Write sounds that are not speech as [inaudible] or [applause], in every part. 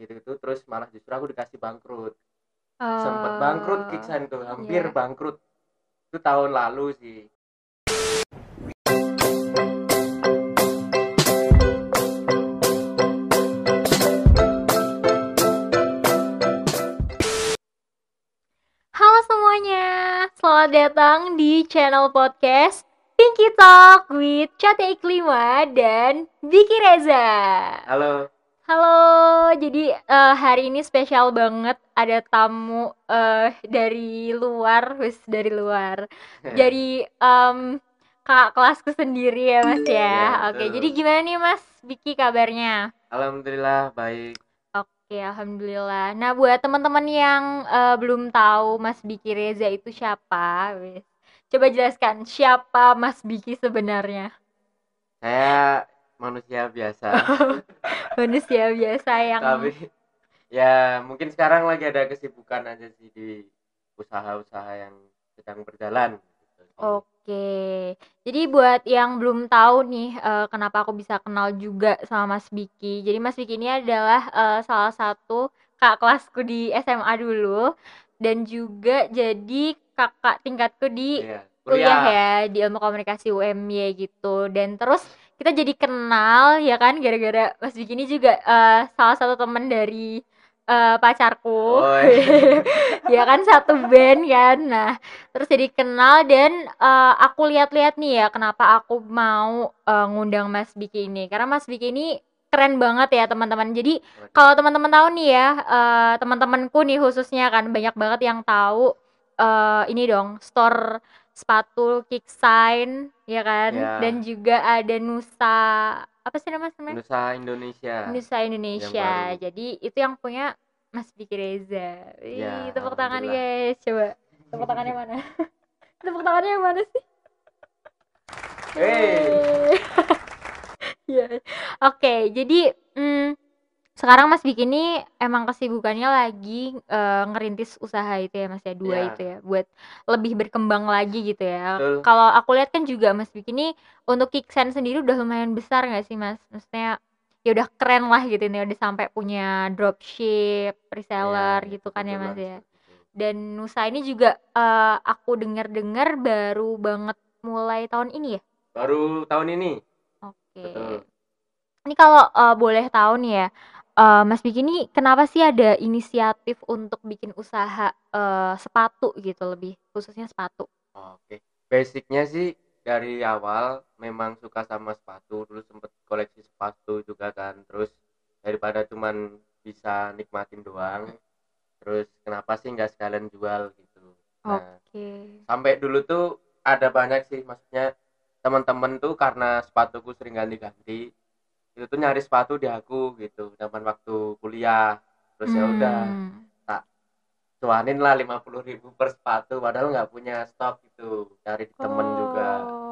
gitu itu terus malah justru aku dikasih bangkrut. Sempet bangkrut Oh, Kiksan tuh hampir iya. bangkrut. Itu tahun lalu sih. Halo semuanya, selamat datang di channel podcast Pinky Talk with Cate Iklima dan Vicky Reza. halo Halo, jadi eh, hari ini spesial banget ada tamu eh, dari luar, wis dari luar. [laughs] Jadi em, kakak kelasku sendiri ya Mas ya. Iya, Oke, betul. jadi gimana nih Mas Vicky kabarnya? alhamdulillah baik Oke, alhamdulillah. Nah, buat teman-teman yang eh, belum tahu Mas Biki Reza itu siapa, wes. Coba jelaskan siapa Mas Biki sebenarnya. saya manusia biasa [laughs] Manusia biasa yang tapi ya mungkin sekarang lagi ada kesibukan aja sih di usaha-usaha yang sedang berjalan gitu. Oke. Jadi buat yang belum tahu nih eh, kenapa aku bisa kenal juga sama Mas Biki. Jadi Mas Biki ini adalah eh, salah satu kakak kelasku di SMA dulu dan juga jadi kakak tingkatku di Iya, kuliah ya di ilmu komunikasi UMY gitu. Dan terus kita jadi kenal ya kan gara-gara Mas Vicky ini juga eh, salah satu temen dari eh, pacarku. Oh, [laughs] iya. ya kan satu band kan. Nah terus jadi kenal dan eh, aku lihat-lihat nih ya kenapa aku mau eh, ngundang Mas Vicky ini. Karena Mas Vicky ini keren banget ya teman-teman. Jadi kalau teman-teman tahu nih ya eh, teman-temanku nih khususnya kan banyak banget yang tahu eh, ini dong store sepatu kick sign ya kan? Ya. dan juga ada Nusa apa sih namanya namanya? Nusa Indonesia. Nusa Indonesia. jadi itu yang punya Mas Vicky Reza. Wih, Ya, tepuk tangan guys. Coba tepuk tangannya mana? [laughs] Tepuk tangannya yang mana sih? Hey. Iya. [laughs] Oke, jadi mm, sekarang Mas Vicky ini emang kesibukannya lagi eh, ngerintis usaha itu ya Mas ya dua Iya. itu ya buat lebih berkembang lagi gitu ya. Kalau aku lihat kan juga Mas Vicky ini untuk Kicksen sendiri udah lumayan besar nggak sih Mas? Maksudnya ya udah keren lah gitu nih udah sampai punya dropship, reseller Ya, gitu kan ya Mas ya. Dan Nusa ini juga eh, aku dengar-dengar baru banget mulai tahun ini ya. baru tahun ini Oke. Betul. Ini kalau eh, boleh tahu nih ya, eh, Mas Biki ini kenapa sih ada inisiatif untuk bikin usaha eh, sepatu gitu lebih khususnya sepatu? Oke, basicnya sih dari awal memang suka sama sepatu, dulu sempet koleksi sepatu juga kan. Terus daripada cuman bisa nikmatin doang, terus kenapa sih nggak sekalian jual gitu. Nah, Oke. sampai dulu tuh ada banyak sih, maksudnya teman-teman tuh karena sepatuku sering ganti-ganti, itu tuh nyari sepatu di aku gitu, zaman waktu kuliah. Terus ya udah Hmm. cuanin lah lima puluh ribu per sepatu padahal nggak punya stok gitu cari di temen juga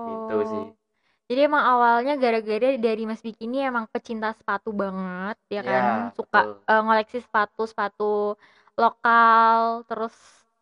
gitu Oh. sih Jadi emang awalnya gara-gara dari Mas Biki ini emang pecinta sepatu banget ya kan, Ya, suka betul. eh, ngoleksi sepatu-sepatu lokal, terus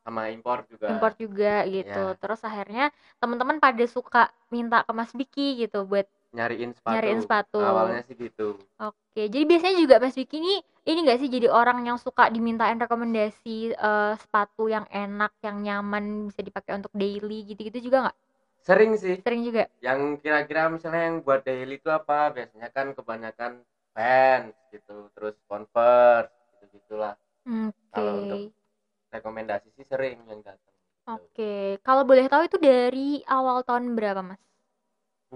sama impor juga impor juga gitu. Ya. Terus akhirnya teman-teman pada suka minta ke Mas Biki gitu buat nyariin sepatu nyariin sepatu. awalnya sih gitu Oke, jadi biasanya juga Mas Vicky ini ini gak sih jadi orang yang suka dimintain rekomendasi eh, sepatu yang enak, yang nyaman, bisa dipakai untuk daily gitu-gitu juga nggak? sering sih Sering juga. yang kira-kira misalnya yang buat daily itu apa biasanya kan kebanyakan Vans gitu terus Converse gitu gitulah Kalau Oke. untuk- rekomendasi sih sering yang datang gitu. Oke, kalau boleh tahu itu dari awal tahun berapa, Mas?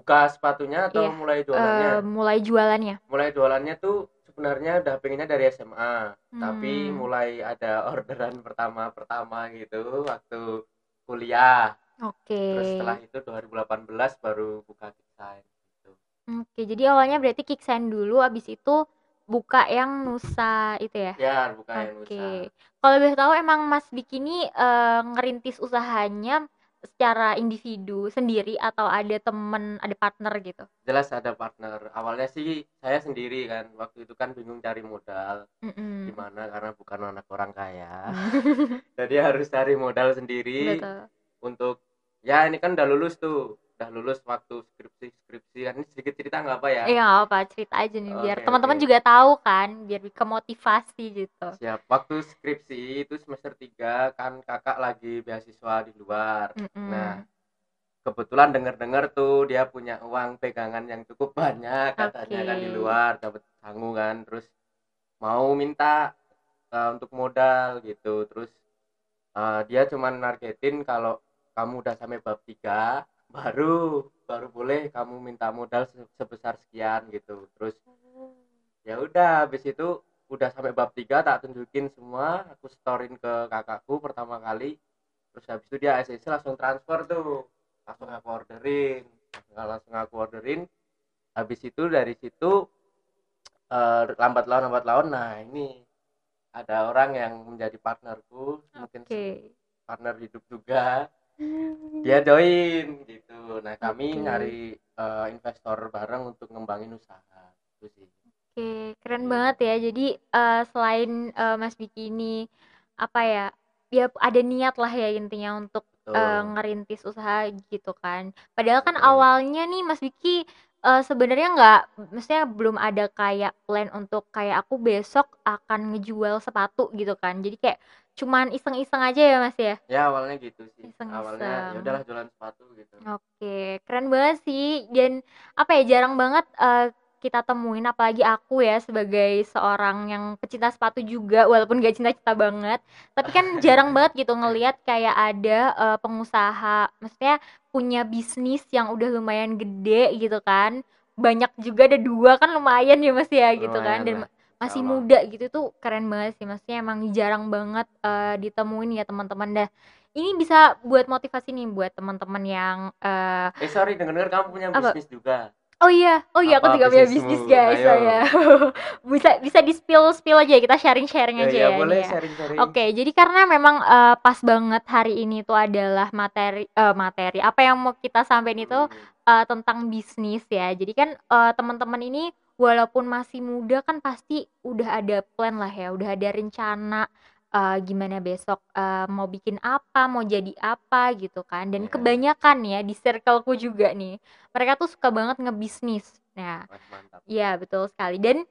Buka sepatunya atau Iya, mulai jualannya mulai jualannya. mulai jualannya tuh sebenarnya udah pengennya dari SMA tapi Hmm. mulai ada orderan pertama pertama gitu waktu kuliah Oke. terus setelah itu 2018 baru buka desain gitu Oke, jadi awalnya berarti Kicksign dulu, abis itu buka yang Nusa itu ya? ya buka yang Oke. usaha Kalau boleh tahu emang Mas Bikini eh, ngerintis usahanya secara individu sendiri atau ada temen, ada partner gitu? jelas ada partner awalnya sih saya sendiri kan waktu itu kan bingung cari modal Mm-mm. gimana karena bukan anak orang kaya [laughs] jadi harus cari modal sendiri Betul. untuk ya ini kan udah lulus tuh udah lulus waktu skripsi skripsi kan ini sedikit cerita nggak apa ya? Iya apa cerita aja nih biar teman-teman juga tahu kan biar kemotivasi gitu. siap. Waktu skripsi itu semester 3 kan kakak lagi beasiswa di luar. Mm-mm. nah kebetulan denger-denger tuh dia punya uang pegangan yang cukup banyak katanya kan di luar dapat tanggung kan terus mau minta eh, untuk modal gitu. Terus eh, dia cuman nargetin kalau kamu udah sampai bab 3 baru baru boleh kamu minta modal se- sebesar sekian gitu. Terus ya udah habis itu udah sampai bab 3 tak tunjukin semua. Aku storein ke kakakku pertama kali. Terus habis itu dia ACC langsung transfer tuh. Langsung aku orderin langsung, langsung aku orderin. Habis itu dari situ eh, lambat laun lambat laun. Nah ini ada orang yang menjadi partnerku. Mungkin Oke. partner hidup juga dia join gitu nah kami Oke. nyari eh, investor bareng untuk ngembangin usaha itu sih Oke, keren Iya. banget ya. Jadi eh, selain eh, Mas Biki ini apa ya? Ya ada niat lah ya intinya untuk betul eh, ngerintis usaha gitu kan. Padahal kan Betul. awalnya nih Mas Biki eh, sebenarnya nggak, maksudnya belum ada kayak plan untuk kayak aku besok akan ngejual sepatu gitu kan. Jadi kayak cuman iseng-iseng aja ya Mas ya. ya awalnya gitu sih Iseng-iseng. awalnya ya udahlah jualan sepatu gitu Oke, keren banget sih. Dan apa ya, jarang banget eh, kita temuin, apalagi aku ya sebagai seorang yang pecinta sepatu juga, walaupun gak cinta-cinta banget. Tapi kan [laughs] jarang banget gitu ngelihat kayak ada eh, pengusaha, maksudnya punya bisnis yang udah lumayan gede gitu kan. Banyak juga ada dua kan lumayan ya mas ya gitu kan. Dan lah, masih Allah. muda gitu tuh keren banget sih. Maksudnya emang jarang banget eh, ditemuin ya teman-teman dah ini bisa buat motivasi nih buat teman-teman yang eh eh sorry denger-denger kamu punya Apa? bisnis juga oh iya oh iya aku Apa juga punya bisnis guys Ayo. saya [laughs] bisa bisa di spill spill aja ya, kita sharing sharing ya, aja ya, ya, boleh ya. sharing-sharing Oke, jadi karena memang eh, pas banget hari ini tuh adalah materi eh, materi apa yang mau kita sampaikan itu Hmm, eh, tentang bisnis ya. Jadi kan eh, teman-teman ini walaupun masih muda kan pasti udah ada plan lah ya, udah ada rencana eh, gimana besok eh, mau bikin apa, mau jadi apa gitu kan. Dan Iya. kebanyakan ya di circleku juga nih, mereka tuh suka banget ngebisnis. Nah, Iya betul sekali dan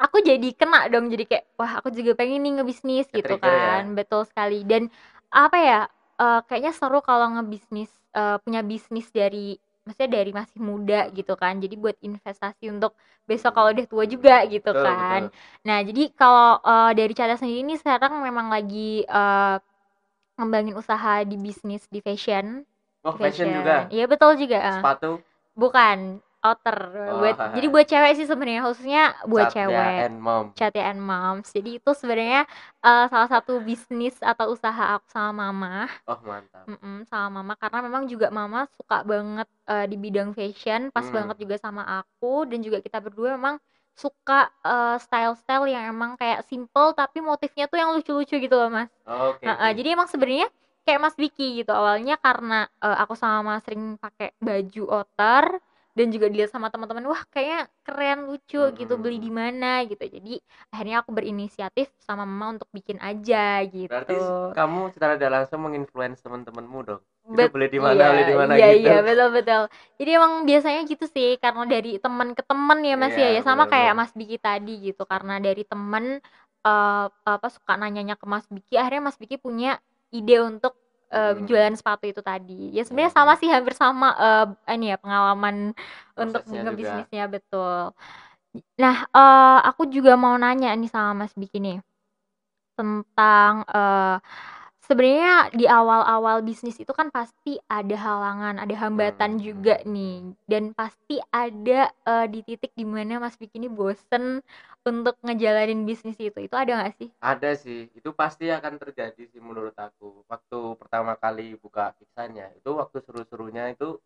aku jadi kena dong jadi kayak wah aku juga pengen nih ngebisnis gitu ya? kan betul sekali dan apa ya eh, kayaknya seru kalau ngebisnis eh, punya bisnis dari maksudnya dari masih muda gitu kan. Jadi buat investasi untuk besok kalau udah tua juga gitu betul kan. Betul nah jadi kalau eh, dari Cada sendiri ini sekarang memang lagi eh, ngembangin usaha di bisnis di fashion. Oh di fashion juga? Iya betul juga. Sepatu? Bukan, outer. Buat Wah. jadi buat cewek sih sebenarnya khususnya buat Satya cewek. and mom Chatya and Moms. Jadi itu sebenarnya eh, salah satu bisnis atau usaha aku sama mama, oh mantap Mm-mm, sama mama karena memang juga mama suka banget eh, di bidang fashion, pas Hmm. banget juga sama aku dan juga kita berdua memang suka eh, style-style yang emang kayak simple tapi motifnya tuh yang lucu-lucu gitu loh mas. oke Heeh, oke. jadi emang sebenarnya kayak Mas Vicky gitu awalnya karena eh, aku sama Mas sering pakai baju outer dan juga dilihat sama teman-teman wah kayaknya keren lucu gitu beli di mana gitu. Jadi akhirnya aku berinisiatif sama mama untuk bikin aja gitu. Berarti kamu secara tidak langsung menginfluence teman-temanmu dong? Itu Bet- beli di mana iya, beli di mana iya, gitu. iya betul betul. Jadi emang biasanya gitu sih karena dari teman ke teman ya mas ya. Iya, ya sama kayak benar-benar. Mas Biki tadi gitu. Karena dari teman eh, apa suka nanyanya ke Mas Biki akhirnya Mas Biki punya ide untuk eh, Hmm. jualan sepatu itu tadi ya sebenarnya Iya, sama sih hampir sama eh, ini ya pengalaman untuk Prosesnya juga. ngebisnisnya betul nah eh, aku juga mau nanya nih sama Mas Biki nih tentang eh, sebenarnya di awal-awal bisnis itu kan pasti ada halangan, ada hambatan Hmm. juga nih, dan pasti ada eh, di titik di mana Mas Biki ini bosen untuk ngejalanin bisnis itu. Itu ada nggak sih? ada sih itu pasti akan terjadi sih menurut aku waktu pertama kali buka kisahnya itu waktu seru-serunya itu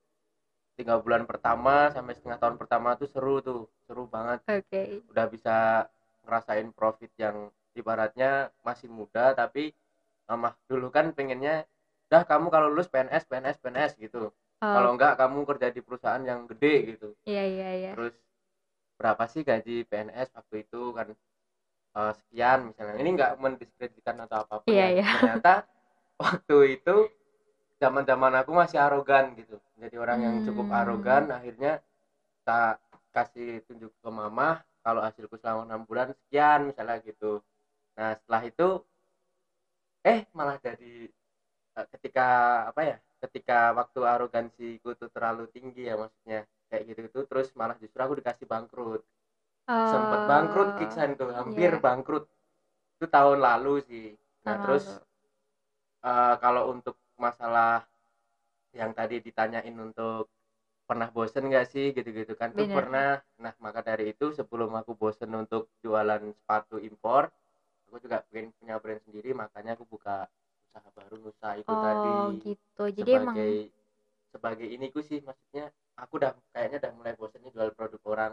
tiga bulan pertama sampai setengah tahun pertama tuh seru tuh seru banget Oke. udah bisa ngerasain profit yang ibaratnya masih muda tapi mama dulu kan pengennya udah kamu kalau lulus PNS PNS PNS gitu. Oh, kalau enggak kamu kerja di perusahaan yang gede gitu. Iya iya iya. terus berapa sih gaji PNS waktu itu? Kan eh, sekian misalnya. Ini enggak mendiskreditkan atau apa pun Iya, ya. iya. ternyata [laughs] waktu itu zaman-zaman aku masih arogan gitu. Jadi orang yang cukup Hmm. arogan akhirnya tak kasih tunjuk ke mama kalau hasilku selama enam bulan sekian misalnya gitu. Nah setelah itu eh malah jadi eh, ketika apa ya ketika waktu arogansiku tuh terlalu tinggi ya maksudnya kayak gitu itu terus malah justru aku dikasih bangkrut. Sempet bangkrut Oh, Kiksan tuh hampir iya. bangkrut. Itu tahun lalu sih. Nah Tahun terus lalu. eh, kalau untuk masalah yang tadi ditanyain untuk pernah bosen gak sih gitu-gitu kan tuh pernah. Nah maka dari itu sebelum aku bosen untuk jualan sepatu impor aku juga pengen punya brand sendiri makanya aku buka usaha baru usaha itu tadi Oh, gitu. Jadi emang sebagai sebagai ini ku sih maksudnya aku udah kayaknya udah mulai bosen nih jual produk orang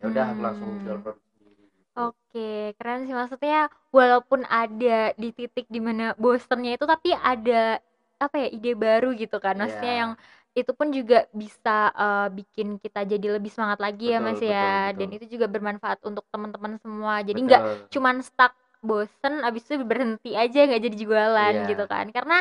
ya udah aku langsung jual Hmm. produk sendiri gitu. Oke, keren sih maksudnya walaupun ada di titik di mana bosennya itu tapi ada apa ya ide baru gitu kan. Maksudnya yang Iya, itu pun juga bisa eh, bikin kita jadi lebih semangat lagi ya Mas betul betul ya. betul Dan itu juga bermanfaat untuk teman-teman semua. Jadi nggak betul cuman stuck bosen abis itu berhenti aja nggak jadi jualan gitu iya kan. Karena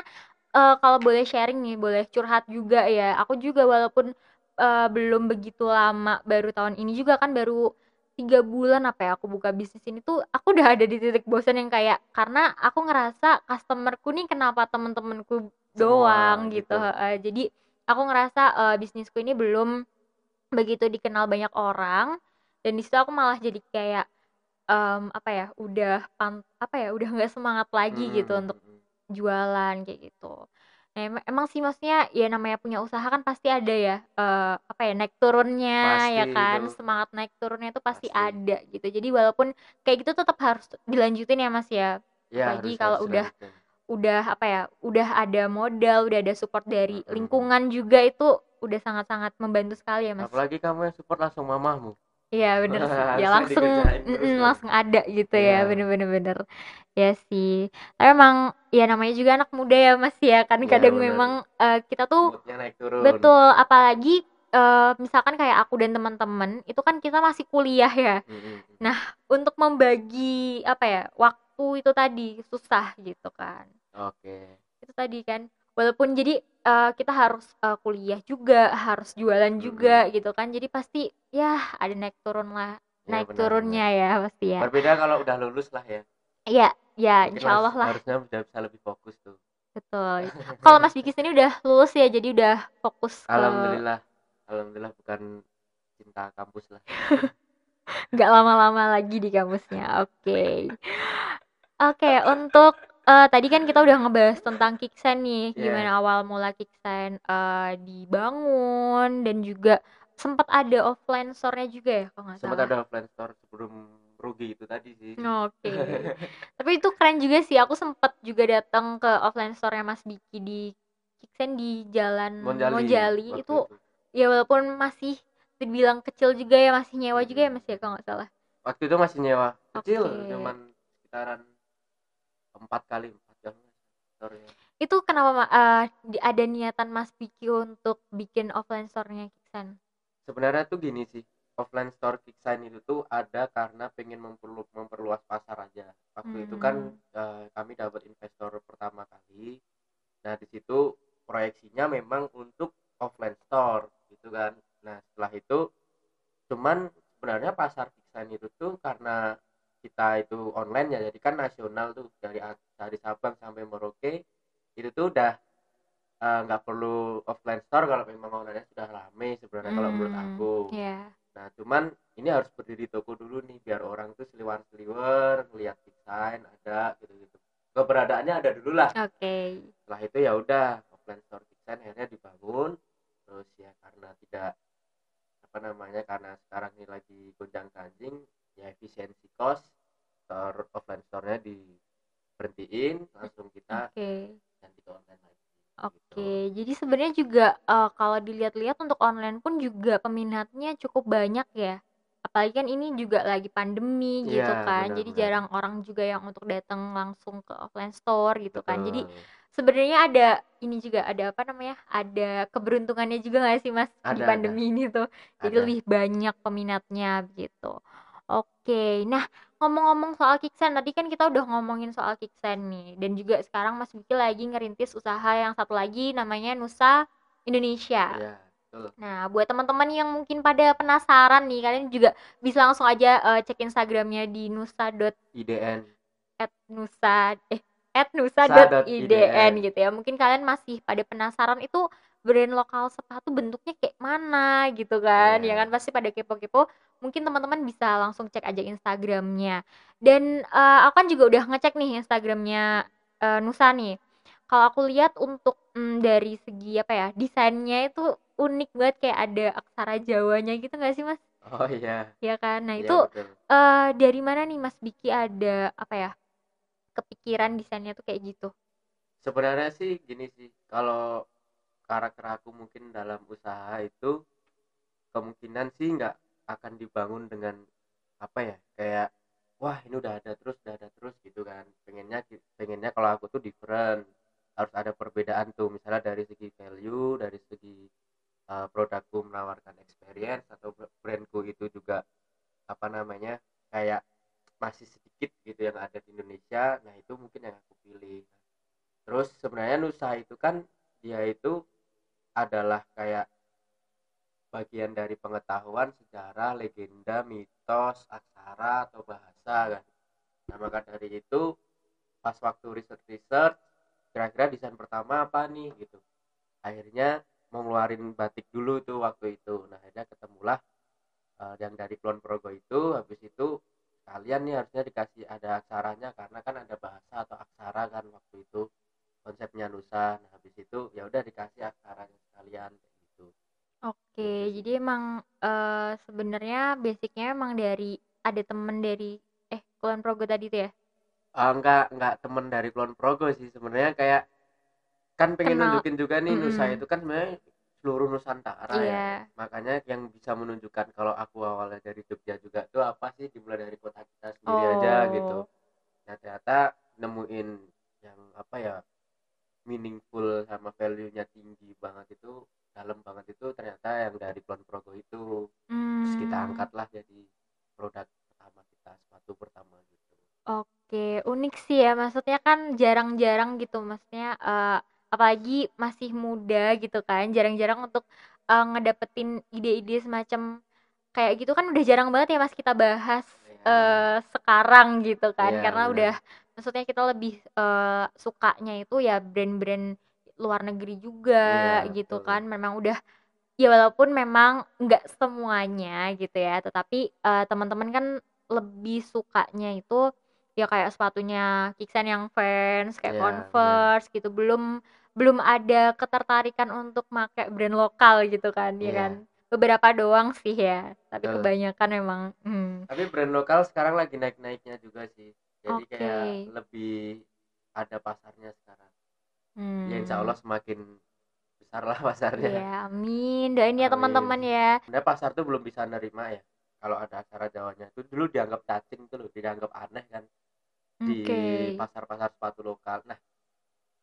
eh, kalau boleh sharing nih, boleh curhat juga ya. Aku juga walaupun eh, belum begitu lama, baru tahun ini juga kan baru tiga bulan apa ya aku buka bisnis ini tuh aku udah ada di titik bosan yang kayak karena aku ngerasa customerku nih kenapa temen-temenku semua doang gitu. gitu heeh. Jadi aku ngerasa eh, bisnisku ini belum begitu dikenal banyak orang dan di situ aku malah jadi kayak em, apa ya udah pan apa ya udah nggak semangat lagi Mm, gitu mm, untuk mm, mm. jualan kayak gitu. Nah, em- emang sih maksudnya ya namanya punya usaha kan pasti ada ya eh, apa ya naik turunnya ya pasti kan itu semangat naik turunnya itu pasti pasti ada gitu. Jadi walaupun kayak gitu tetap harus dilanjutin ya Mas ya. ya harus kalau udah dilanjutin udah apa ya udah ada modal, udah ada support dari lingkungan juga itu udah sangat-sangat membantu sekali ya Mas. apalagi kamu yang support langsung mamahmu Iya bener sih. [laughs] Ya langsung dong langsung ada gitu ya. iya Bener-bener bener. Ya sih. Tapi emang ya namanya juga anak muda ya Mas ya. Kan iya kadang bener memang eh, kita tuh naik turun betul apalagi eh, misalkan kayak aku dan teman-teman itu kan kita masih kuliah ya. Mm, mm, mm. Nah, untuk membagi apa ya waktu itu tadi susah gitu kan. oke Itu tadi kan. Walaupun jadi eh, kita harus eh, kuliah juga, harus jualan juga mm. gitu kan. Jadi pasti ya ada naik turun lah ya naik benar turunnya ya pasti ya. berbeda kalau udah lulus lah ya Iya, ya mungkin insya Allah lah, harusnya udah bisa lebih fokus tuh betul. [laughs] Kalau Mas Biki sini udah lulus ya, jadi udah fokus ke alhamdulillah alhamdulillah bukan cinta kampus lah [laughs] nggak lama-lama lagi di kampusnya. Oke, [laughs] oke. Untuk eh, tadi kan kita udah ngebahas tentang Kiksen nih, ya gimana awal mula Kiksen eh, dibangun dan juga sempat ada offline store-nya juga ya, kalau nggak sempat salah. ada offline store sebelum rugi itu tadi sih Oke. [laughs] Tapi itu keren juga sih. Aku sempat juga datang ke offline store-nya Mas Biki di Kiksen di Jalan Monjali Mojali. waktu Itu itu ya walaupun masih dibilang kecil juga ya, masih nyewa juga ya Mm-mm. Mas ya kalau nggak salah. waktu itu masih nyewa kecil Oke. cuman sekitaran empat kali empat jam. Store-nya Itu kenapa di- ada niatan Mas Biki untuk bikin offline store-nya Kiksen? sebenarnya tuh gini sih offline store Kiksign itu tuh ada karena pengen memperlu memperluas pasar aja. Waktu itu kan Hmm. eh, kami dapat investor pertama kali. Nah di situ proyeksinya memang untuk offline store gitu kan. Nah setelah itu cuman sebenarnya pasar Kiksign itu tuh karena kita itu online ya jadi kan nasional tuh dari dari Sabang sampai Merauke itu tuh udah eh, nggak perlu offline store kalau memang online sudah rame sebenarnya kalau menurut Hmm, aku ya. nah cuman ini harus berdiri toko dulu nih biar orang tuh seliwer seliwer ngeliat desain ada gitu gitu keberadaannya ada dulu lah Oke. setelah itu ya udah offline store desain akhirnya dibangun terus ya karena tidak apa namanya karena sekarang ini lagi gonjang ganjing ya efisiensi cost store offline store-nya diberhentiin langsung kita Oke. ganti ke online lagi Oke, gitu jadi sebenarnya juga eh, kalau dilihat-lihat untuk online pun juga peminatnya cukup banyak ya. Apalagi kan ini juga lagi pandemi gitu iya kan. Jadi benar-benar jarang orang juga yang untuk datang langsung ke offline store gitu kan. Jadi betul sebenarnya ada ini juga ada apa namanya? Ada keberuntungannya juga nggak sih Mas di ada ada pandemi ini tuh. Jadi ada lebih banyak peminatnya gitu. Oke. Nah, ngomong-ngomong soal Kiksen, tadi kan kita udah ngomongin soal Kiksen nih, dan juga sekarang Mas Biki lagi ngerintis usaha yang satu lagi namanya Nusa Indonesia. Iya, betul. Nah, buat teman-teman yang mungkin pada penasaran nih, kalian juga bisa langsung aja uh, cek Instagramnya di nusa. idn at nusa eh at nusa.idn gitu ya. Mungkin kalian masih pada penasaran itu brand lokal sepatu bentuknya kayak mana gitu kan yeah. ya kan pasti pada kepo-kepo mungkin teman-teman bisa langsung cek aja Instagramnya dan uh, aku kan juga udah ngecek nih Instagramnya uh, Nusa nih kalau aku lihat untuk mm, dari segi apa ya desainnya itu unik banget kayak ada aksara Jawanya gitu gak sih mas? Oh iya. Ya kan. Nah iya, itu uh, dari mana nih Mas Biki ada apa ya kepikiran desainnya tuh kayak gitu? Sebenarnya sih gini sih kalau karakter aku mungkin dalam usaha itu kemungkinan sih nggak akan dibangun dengan apa ya kayak wah ini udah ada terus udah ada terus gitu kan. Pengennya pengennya kalau aku tuh different harus ada perbedaan tuh. Misalnya dari segi value dari segi uh, produkku menawarkan experience atau brandku itu juga apa namanya kayak masih sedikit gitu yang ada di Indonesia nah itu mungkin yang aku pilih. Terus sebenarnya Nusa itu kan dia itu adalah kayak bagian dari pengetahuan sejarah, legenda, mitos, aksara atau bahasa kan. Nah maka dari itu pas waktu research kira-kira desain pertama apa nih gitu. Akhirnya mau ngeluarin batik dulu tuh waktu itu. Nah akhirnya ketemulah uh, yang dari Klon Progo itu. Habis itu kalian nih harusnya dikasih ada aksaranya karena kan ada bahasa atau aksara kan waktu itu konsepnya Nusa nah habis itu ya udah dikasih aksaranya sekalian kayak gitu oke gitu jadi emang uh, sebenarnya basicnya emang dari ada temen dari eh Kulon Progo tadi tuh ya uh, enggak enggak temen dari Kulon Progo sih sebenarnya kayak kan pengen Kenal. nunjukin juga nih mm -hmm. Nusa itu kan sebenarnya seluruh Nusantara yeah. ya iya. makanya yang bisa menunjukkan kalau aku awalnya dari Jogja juga tuh apa sih dimulai dari kota kita sendiri oh. aja gitu nah ternyata nemuin yang apa ya meaningful sama value-nya tinggi banget itu dalam banget itu ternyata yang dari Klon Progo itu hmm. terus kita hmm. angkatlah jadi produk pertama kita sepatu pertama gitu oke unik sih ya maksudnya kan jarang-jarang gitu maksudnya uh, apalagi masih muda gitu kan jarang-jarang untuk uh, ngedapetin ide-ide semacam kayak gitu kan udah jarang banget ya mas kita bahas uh, sekarang gitu kan ya, karena bener. udah maksudnya kita lebih uh, sukanya itu ya brand-brand luar negeri juga yeah, gitu betul. kan memang udah ya walaupun memang nggak semuanya gitu ya tetapi uh, teman-teman kan lebih sukanya itu ya kayak sepatunya Kiksen yang fans kayak yeah, Converse bener. gitu belum belum ada ketertarikan untuk pakai brand lokal gitu kan yeah. ya iya. kan beberapa doang sih ya tapi Betul. kebanyakan memang hmm. tapi brand lokal sekarang lagi naik-naiknya juga sih jadi okay. kayak lebih ada pasarnya sekarang. Hmm. ya insya Allah semakin besar lah [laughs] pasarnya. Ya amin. Doain ya teman-teman ya. Sebenarnya pasar tuh belum bisa nerima ya kalau ada acara Jawanya. Itu dulu dianggap cacing tuh loh dianggap aneh kan di pasar-pasar sepatu lokal. Nah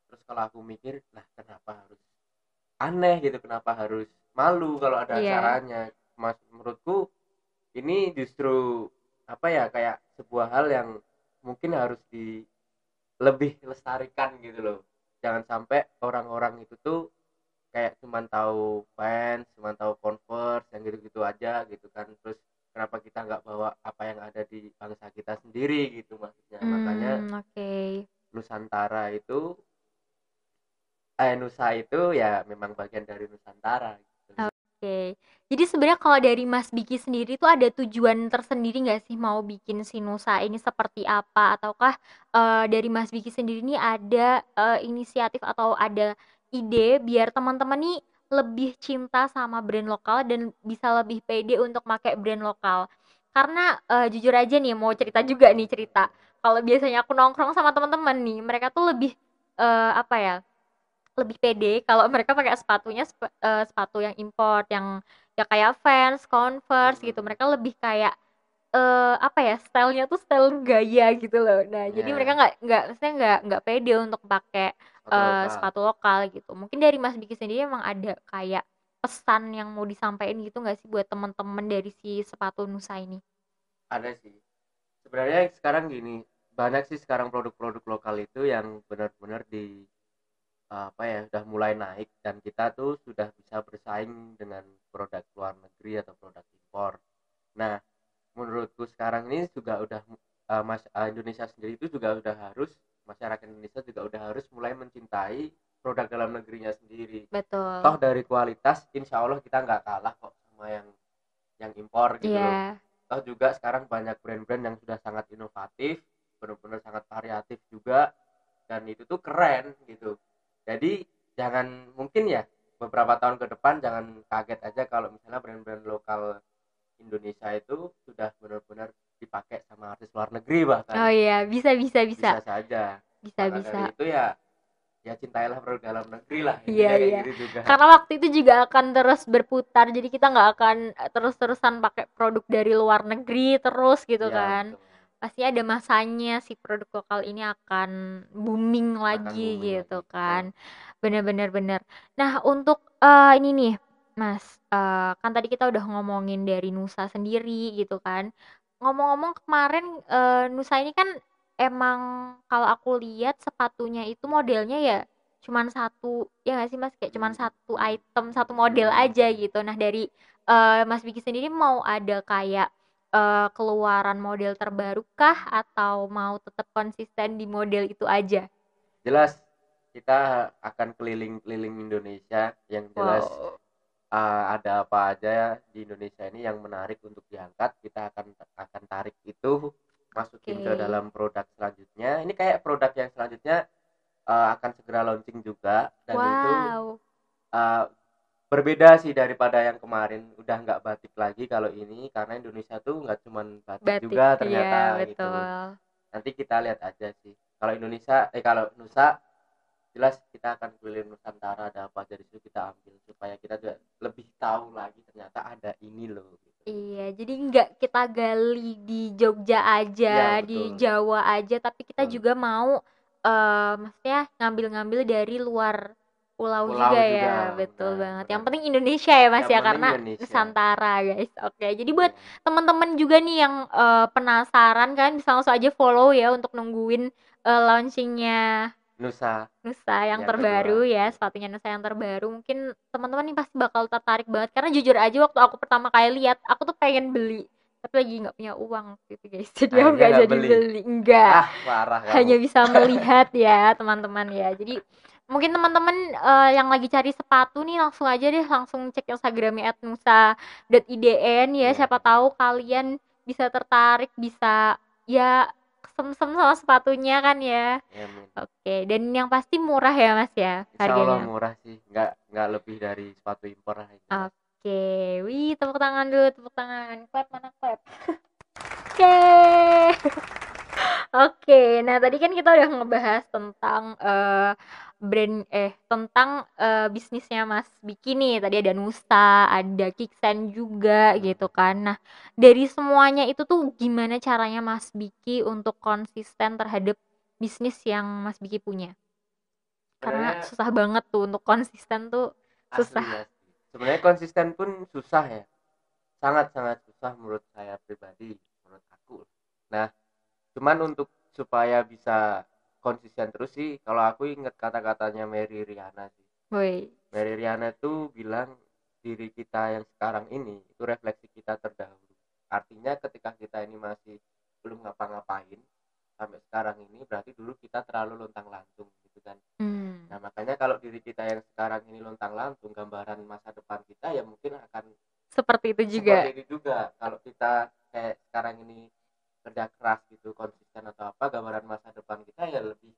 terus kalau aku mikir nah kenapa harus aneh gitu? Kenapa harus malu kalau ada yeah. acaranya? Mas menurutku ini justru apa ya kayak sebuah hal yang mungkin harus di lebih lestarikan gitu loh jangan sampai orang-orang itu tuh kayak cuman tahu fans cuman tahu converse yang gitu-gitu aja gitu kan terus kenapa kita nggak bawa apa yang ada di bangsa kita sendiri gitu maksudnya hmm, makanya okay. Nusantara itu eh Nusa itu ya memang bagian dari Nusantara. Oke. Jadi sebenarnya kalau dari Mas Biki sendiri tuh ada tujuan tersendiri nggak sih mau bikin si Nusa ini seperti apa? Ataukah uh, dari Mas Biki sendiri nih ada uh, inisiatif atau ada ide biar teman-teman nih lebih cinta sama brand lokal dan bisa lebih pede untuk pakai brand lokal? Karena uh, jujur aja nih mau cerita juga nih cerita. Kalau biasanya aku nongkrong sama teman-teman nih, mereka tuh lebih uh, apa ya? Lebih pede kalau mereka pakai sepatunya sep uh, sepatu yang import yang ya kayak Vans, Converse gitu. Mereka lebih kayak uh, apa ya, stylenya tuh style gaya gitu loh. Nah, jadi mereka nggak nggak maksudnya nggak nggak pede untuk pakai uh, lokal. sepatu lokal gitu. Mungkin dari Mas Biki sendiri emang ada kayak pesan yang mau disampaikan gitu nggak sih buat teman-teman dari si sepatu Nusa ini? Ada sih. sebenarnya sekarang gini banyak sih sekarang produk-produk lokal itu yang benar-benar di apa ya udah mulai naik dan kita tuh sudah bisa bersaing dengan produk luar negeri atau produk impor. Nah, menurutku sekarang ini juga udah uh, mas uh, Indonesia sendiri itu juga udah harus masyarakat Indonesia juga udah harus mulai mencintai produk dalam negerinya sendiri. Betul. Toh dari kualitas, insya Allah kita nggak kalah kok sama yang yang impor gitu yeah. loh. Toh juga sekarang banyak brand-brand yang sudah sangat inovatif, benar-benar sangat variatif juga, dan itu tuh keren gitu jadi jangan mungkin ya beberapa tahun ke depan jangan kaget aja kalau misalnya brand-brand lokal Indonesia itu sudah benar-benar dipakai sama artis luar negeri bahkan. Oh iya bisa bisa bisa. Bisa saja. Bisa Maka bisa. itu ya ya cintailah produk dalam negeri lah. Iya iya. gitu juga. karena waktu itu juga akan terus berputar jadi kita nggak akan terus-terusan pakai produk dari luar negeri terus gitu ya, kan. betul pasti ada masanya si produk lokal ini akan booming akan lagi booming gitu lagi. kan. Bener-bener bener nah untuk uh, ini nih mas uh, kan tadi kita udah ngomongin dari Nusa sendiri gitu kan. Ngomong-ngomong kemarin uh, Nusa ini kan emang kalau aku lihat sepatunya itu modelnya ya cuman satu ya gak sih mas? Kayak cuman satu item satu model aja gitu. Nah dari uh, Mas Biki sendiri mau ada kayak uh, keluaran model terbaru kah atau mau tetap konsisten di model itu aja? Jelas kita akan keliling-keliling Indonesia yang jelas wow. uh, ada apa aja di Indonesia ini yang menarik untuk diangkat kita akan akan tarik itu masukin okay. ke dalam produk selanjutnya ini kayak produk yang selanjutnya uh, akan segera launching juga dan wow. itu uh, berbeda sih daripada yang kemarin udah nggak batik lagi kalau ini karena Indonesia tuh nggak cuman batik, batik juga iya, ternyata iya, gitu nanti kita lihat aja sih kalau Indonesia eh kalau Nusa jelas kita akan keliling Nusantara ada apa dari situ kita ambil supaya kita juga lebih tahu lagi ternyata ada ini loh gitu. iya jadi nggak kita gali di Jogja aja ya, di Jawa aja tapi kita hmm. juga mau uh, maksudnya ngambil-ngambil dari luar pulau, pulau juga, juga. ya betul nah, banget. Yang penting Indonesia ya mas yang ya karena Indonesia. Nusantara guys. Oke jadi buat yeah. teman-teman juga nih yang uh, penasaran kan bisa langsung aja follow ya untuk nungguin uh, launchingnya Nusa. Nusa yang, yang terbaru kedua. ya sepatunya Nusa yang terbaru. Mungkin teman-teman nih pasti bakal tertarik banget. Karena jujur aja waktu aku pertama kali lihat aku tuh pengen beli tapi lagi nggak punya uang gitu guys. Jadi aku nggak jadi beli, beli. enggak ah, parah hanya bisa melihat ya teman-teman ya. Jadi mungkin teman-teman uh, yang lagi cari sepatu nih langsung aja deh langsung cek Instagramnya @nusa.idn ya yeah. siapa tahu kalian bisa tertarik bisa ya sem-sem sama sepatunya kan ya. yeah, Oke, okay. dan yang pasti murah ya Mas ya harganya. Insya murah sih, nggak nggak lebih dari sepatu impor lah. Oke, okay. wih tepuk tangan dulu, tepuk tangan, clap mana clap. [laughs] Oke. Okay. Oke, nah tadi kan kita udah ngebahas tentang uh, brand eh tentang uh, bisnisnya Mas Bikini. Tadi ada Nusa, ada Kiksen juga gitu kan. Nah, dari semuanya itu tuh gimana caranya Mas Biki untuk konsisten terhadap bisnis yang Mas Biki punya? Karena susah banget tuh untuk konsisten tuh susah. Sebenarnya konsisten pun susah ya. Sangat-sangat susah menurut saya pribadi, menurut aku. Nah, cuman untuk supaya bisa konsisten terus sih kalau aku inget kata-katanya Mary Riana sih. Woi. Mary Riana tuh bilang diri kita yang sekarang ini itu refleksi kita terdahulu. Artinya ketika kita ini masih belum ngapa-ngapain sampai sekarang ini berarti dulu kita terlalu lontang lantung gitu kan. Hmm. nah makanya kalau diri kita yang sekarang ini lontang lantung gambaran masa depan kita ya mungkin akan seperti itu juga. seperti itu juga. Kalau kita kayak sekarang ini kerja keras gitu konsisten atau apa gambaran masa depan kita ya lebih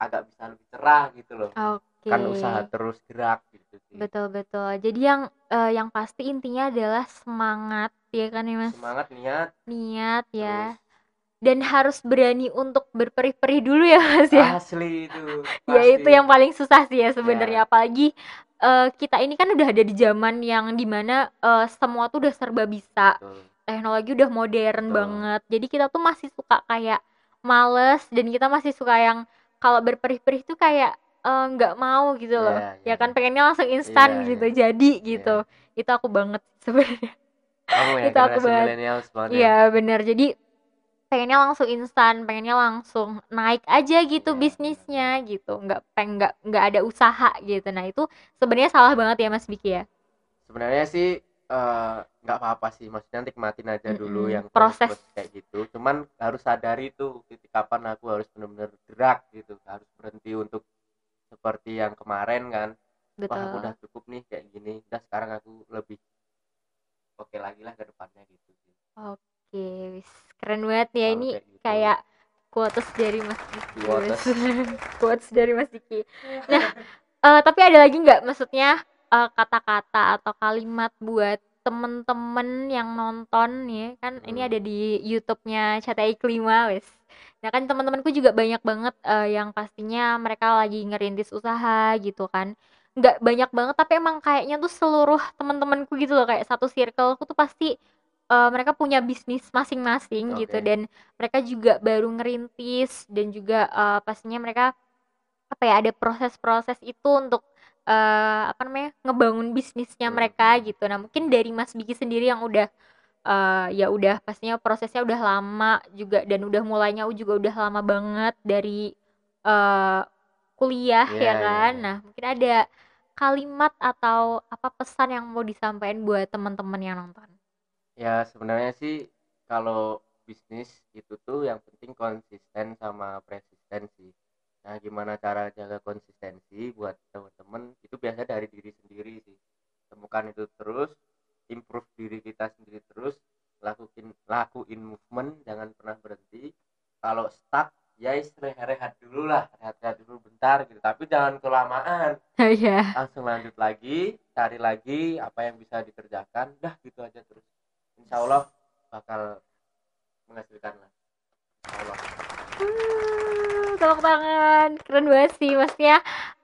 agak bisa lebih cerah gitu loh. Okay. kan usaha terus gerak gitu sih. betul betul. Jadi yang uh, yang pasti intinya adalah semangat ya kan ya mas? Semangat niat. Niat ya. Dan harus berani untuk berperih-perih dulu ya mas ya? Asli itu [laughs] ya itu yang paling susah sih ya sebenarnya. Ya. apalagi uh, kita ini kan udah ada di zaman yang di mana uh, semua tuh udah serba bisa. Betul teknologi udah modern Betul. banget jadi kita tuh masih suka kayak males dan kita masih suka yang kalau berperih-perih tuh kayak eh, nggak uh, mau gitu loh yeah, yeah, ya kan pengennya langsung instan yeah, gitu yeah. jadi gitu yeah. itu aku banget sebenarnya ya, itu aku banget iya bener jadi pengennya langsung instan, pengennya langsung naik aja gitu Iya, bisnisnya gitu, nggak peng nggak nggak ada usaha gitu. Nah itu sebenarnya salah banget ya Mas Biki ya? sebenarnya sih eh, nggak apa-apa sih maksudnya nikmatin aja dulu Mm-mm, yang proses. proses kayak gitu cuman harus sadari tuh titik kapan aku harus benar-benar gerak gitu harus berhenti untuk seperti yang kemarin kan wah aku Betul. udah cukup nih kayak gini udah sekarang aku lebih oke lagi lah ke depannya gitu Oke, wis keren banget ya ini kayak gitu. kayak quotes dari Mas Diki. [laughs] Quotes. dari Mas Diki. Nah, eh, tapi ada lagi nggak maksudnya eh, kata-kata atau kalimat buat temen-temen yang nonton ya kan ini Hmm. ada di YouTube-nya CTI Klima wis. Nah kan teman-temanku juga banyak banget eh, yang pastinya mereka lagi ngerintis usaha gitu kan. Nggak banyak banget tapi emang kayaknya tuh seluruh teman-temanku gitu loh kayak satu circleku tuh pasti eh, mereka punya bisnis masing-masing gitu Oke. dan mereka juga baru ngerintis dan juga eh, pastinya mereka apa ya ada proses-proses itu untuk eh, apa namanya ngebangun bisnisnya Hmm. mereka gitu. Nah mungkin dari Mas Biki sendiri yang udah eh, ya udah pastinya prosesnya udah lama juga dan udah mulainya juga udah lama banget dari eh, kuliah Iya, ya iya, kan. iya. Nah mungkin ada kalimat atau apa pesan yang mau disampaikan buat teman-teman yang nonton. ya sebenarnya sih kalau bisnis itu tuh yang penting konsisten sama persisten sih nah gimana cara jaga konsistensi buat teman-teman itu biasa dari diri sendiri sih. Temukan itu terus improve diri kita sendiri terus lakuin lakuin movement jangan pernah berhenti. Kalau stuck ya rehat dulu lah rehat-rehat dulu bentar gitu. Tapi jangan kelamaan. [laughs] Iya. langsung lanjut lagi cari lagi apa yang bisa dikerjakan dah gitu aja terus. Insya Allah bakal menghasilkan lah. Insya Allah. Uh, tepuk tangan keren banget sih. Maksudnya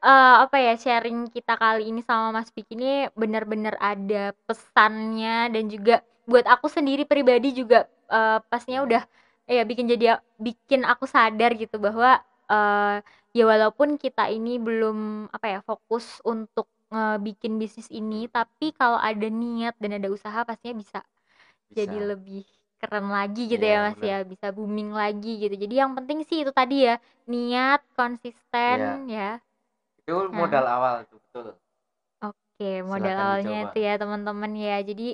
eh, apa ya sharing kita kali ini sama Mas Piki ini benar-benar ada pesannya dan juga buat aku sendiri pribadi juga eh, pastinya udah ya bikin jadi bikin aku sadar gitu bahwa eh, ya walaupun kita ini belum apa ya fokus untuk bikin bisnis ini tapi kalau ada niat dan ada usaha pastinya bisa bisa. jadi lebih keren lagi gitu Iya, ya Mas bener. ya bisa booming lagi gitu jadi yang penting sih itu tadi ya niat konsisten ya itu Nah. modal awal tuh betul oke modal Silakan awalnya dicoba. itu ya teman-teman ya jadi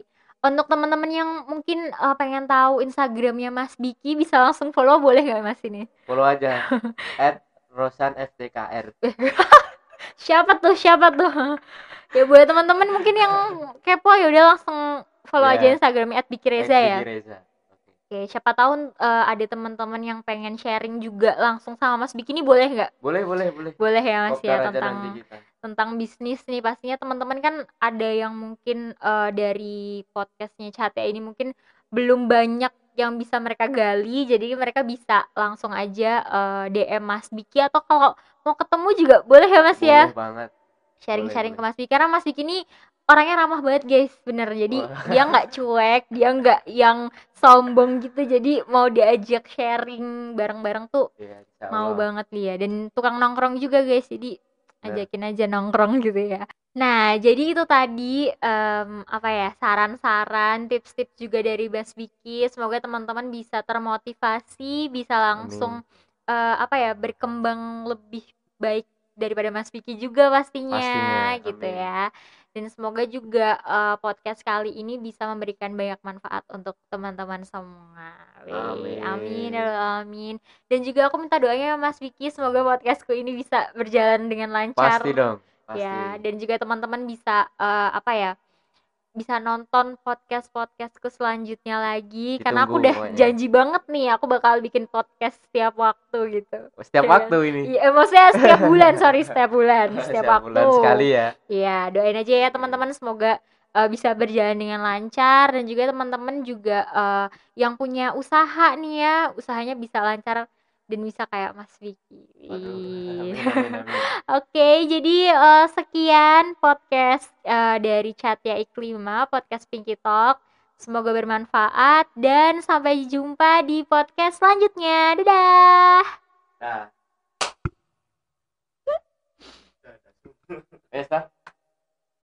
untuk teman-teman yang mungkin eh, pengen tahu Instagramnya Mas Biki bisa langsung follow boleh nggak Mas ini follow aja [laughs] at rosan ftkr [laughs] siapa tuh siapa tuh [laughs] ya buat teman-teman mungkin yang kepo ya udah langsung follow Iya. aja Instagramnya @bikireza ya Vicky Reza. Oke. Siapa tahu eh, ada teman-teman yang pengen sharing juga langsung sama Mas Bikini boleh nggak? boleh boleh boleh. Boleh ya Mas ya tentang tentang bisnis nih. Pastinya teman-teman kan ada yang mungkin eh, dari podcastnya Cate ini mungkin belum banyak yang bisa mereka gali. Jadi mereka bisa langsung aja eh, DM Mas Biki atau kalau mau ketemu juga boleh ya Mas ya? Boleh banget sharing-sharing ke. Mas Biki karena Mas Biki ini orangnya ramah banget guys bener. Jadi Wah. dia nggak cuek dia nggak yang sombong gitu. Jadi mau diajak sharing bareng-bareng tuh Iya, insya mau banget dia dan tukang nongkrong juga guys jadi ajakin aja nongkrong [laughs] gitu ya. Nah jadi itu tadi em, apa ya saran-saran tips-tips juga dari Mas Biki semoga teman-teman bisa termotivasi bisa langsung eh, apa ya berkembang lebih baik daripada Mas Biki juga pastinya, Pastinya, gitu amin. ya. Dan semoga juga eh, podcast kali ini bisa memberikan banyak manfaat untuk teman-teman semua. Wih, amin Amin. ya alamin dan juga aku minta doanya Mas Vicky semoga podcastku ini bisa berjalan dengan lancar. Pasti dong pasti. ya dan juga teman-teman bisa eh, apa ya bisa nonton podcast podcastku selanjutnya lagi karena aku Ditunggu udah pokoknya. janji banget nih aku bakal bikin podcast setiap waktu gitu setiap Iya. waktu ini Iya, maksudnya setiap [laughs] bulan, sorry setiap bulan, setiap, waktu. bulan sekali ya Iya, doain aja ya teman-teman semoga eh, bisa berjalan dengan lancar dan juga teman-teman juga eh, yang punya usaha nih ya, usahanya bisa lancar dan bisa kayak Mas Vicky. [laughs] Oke, jadi eh, sekian podcast eh, dari Chatya Iklima, podcast Pinky Talk. Semoga bermanfaat dan sampai jumpa di podcast selanjutnya. Dadah. nah [laughs] Eh.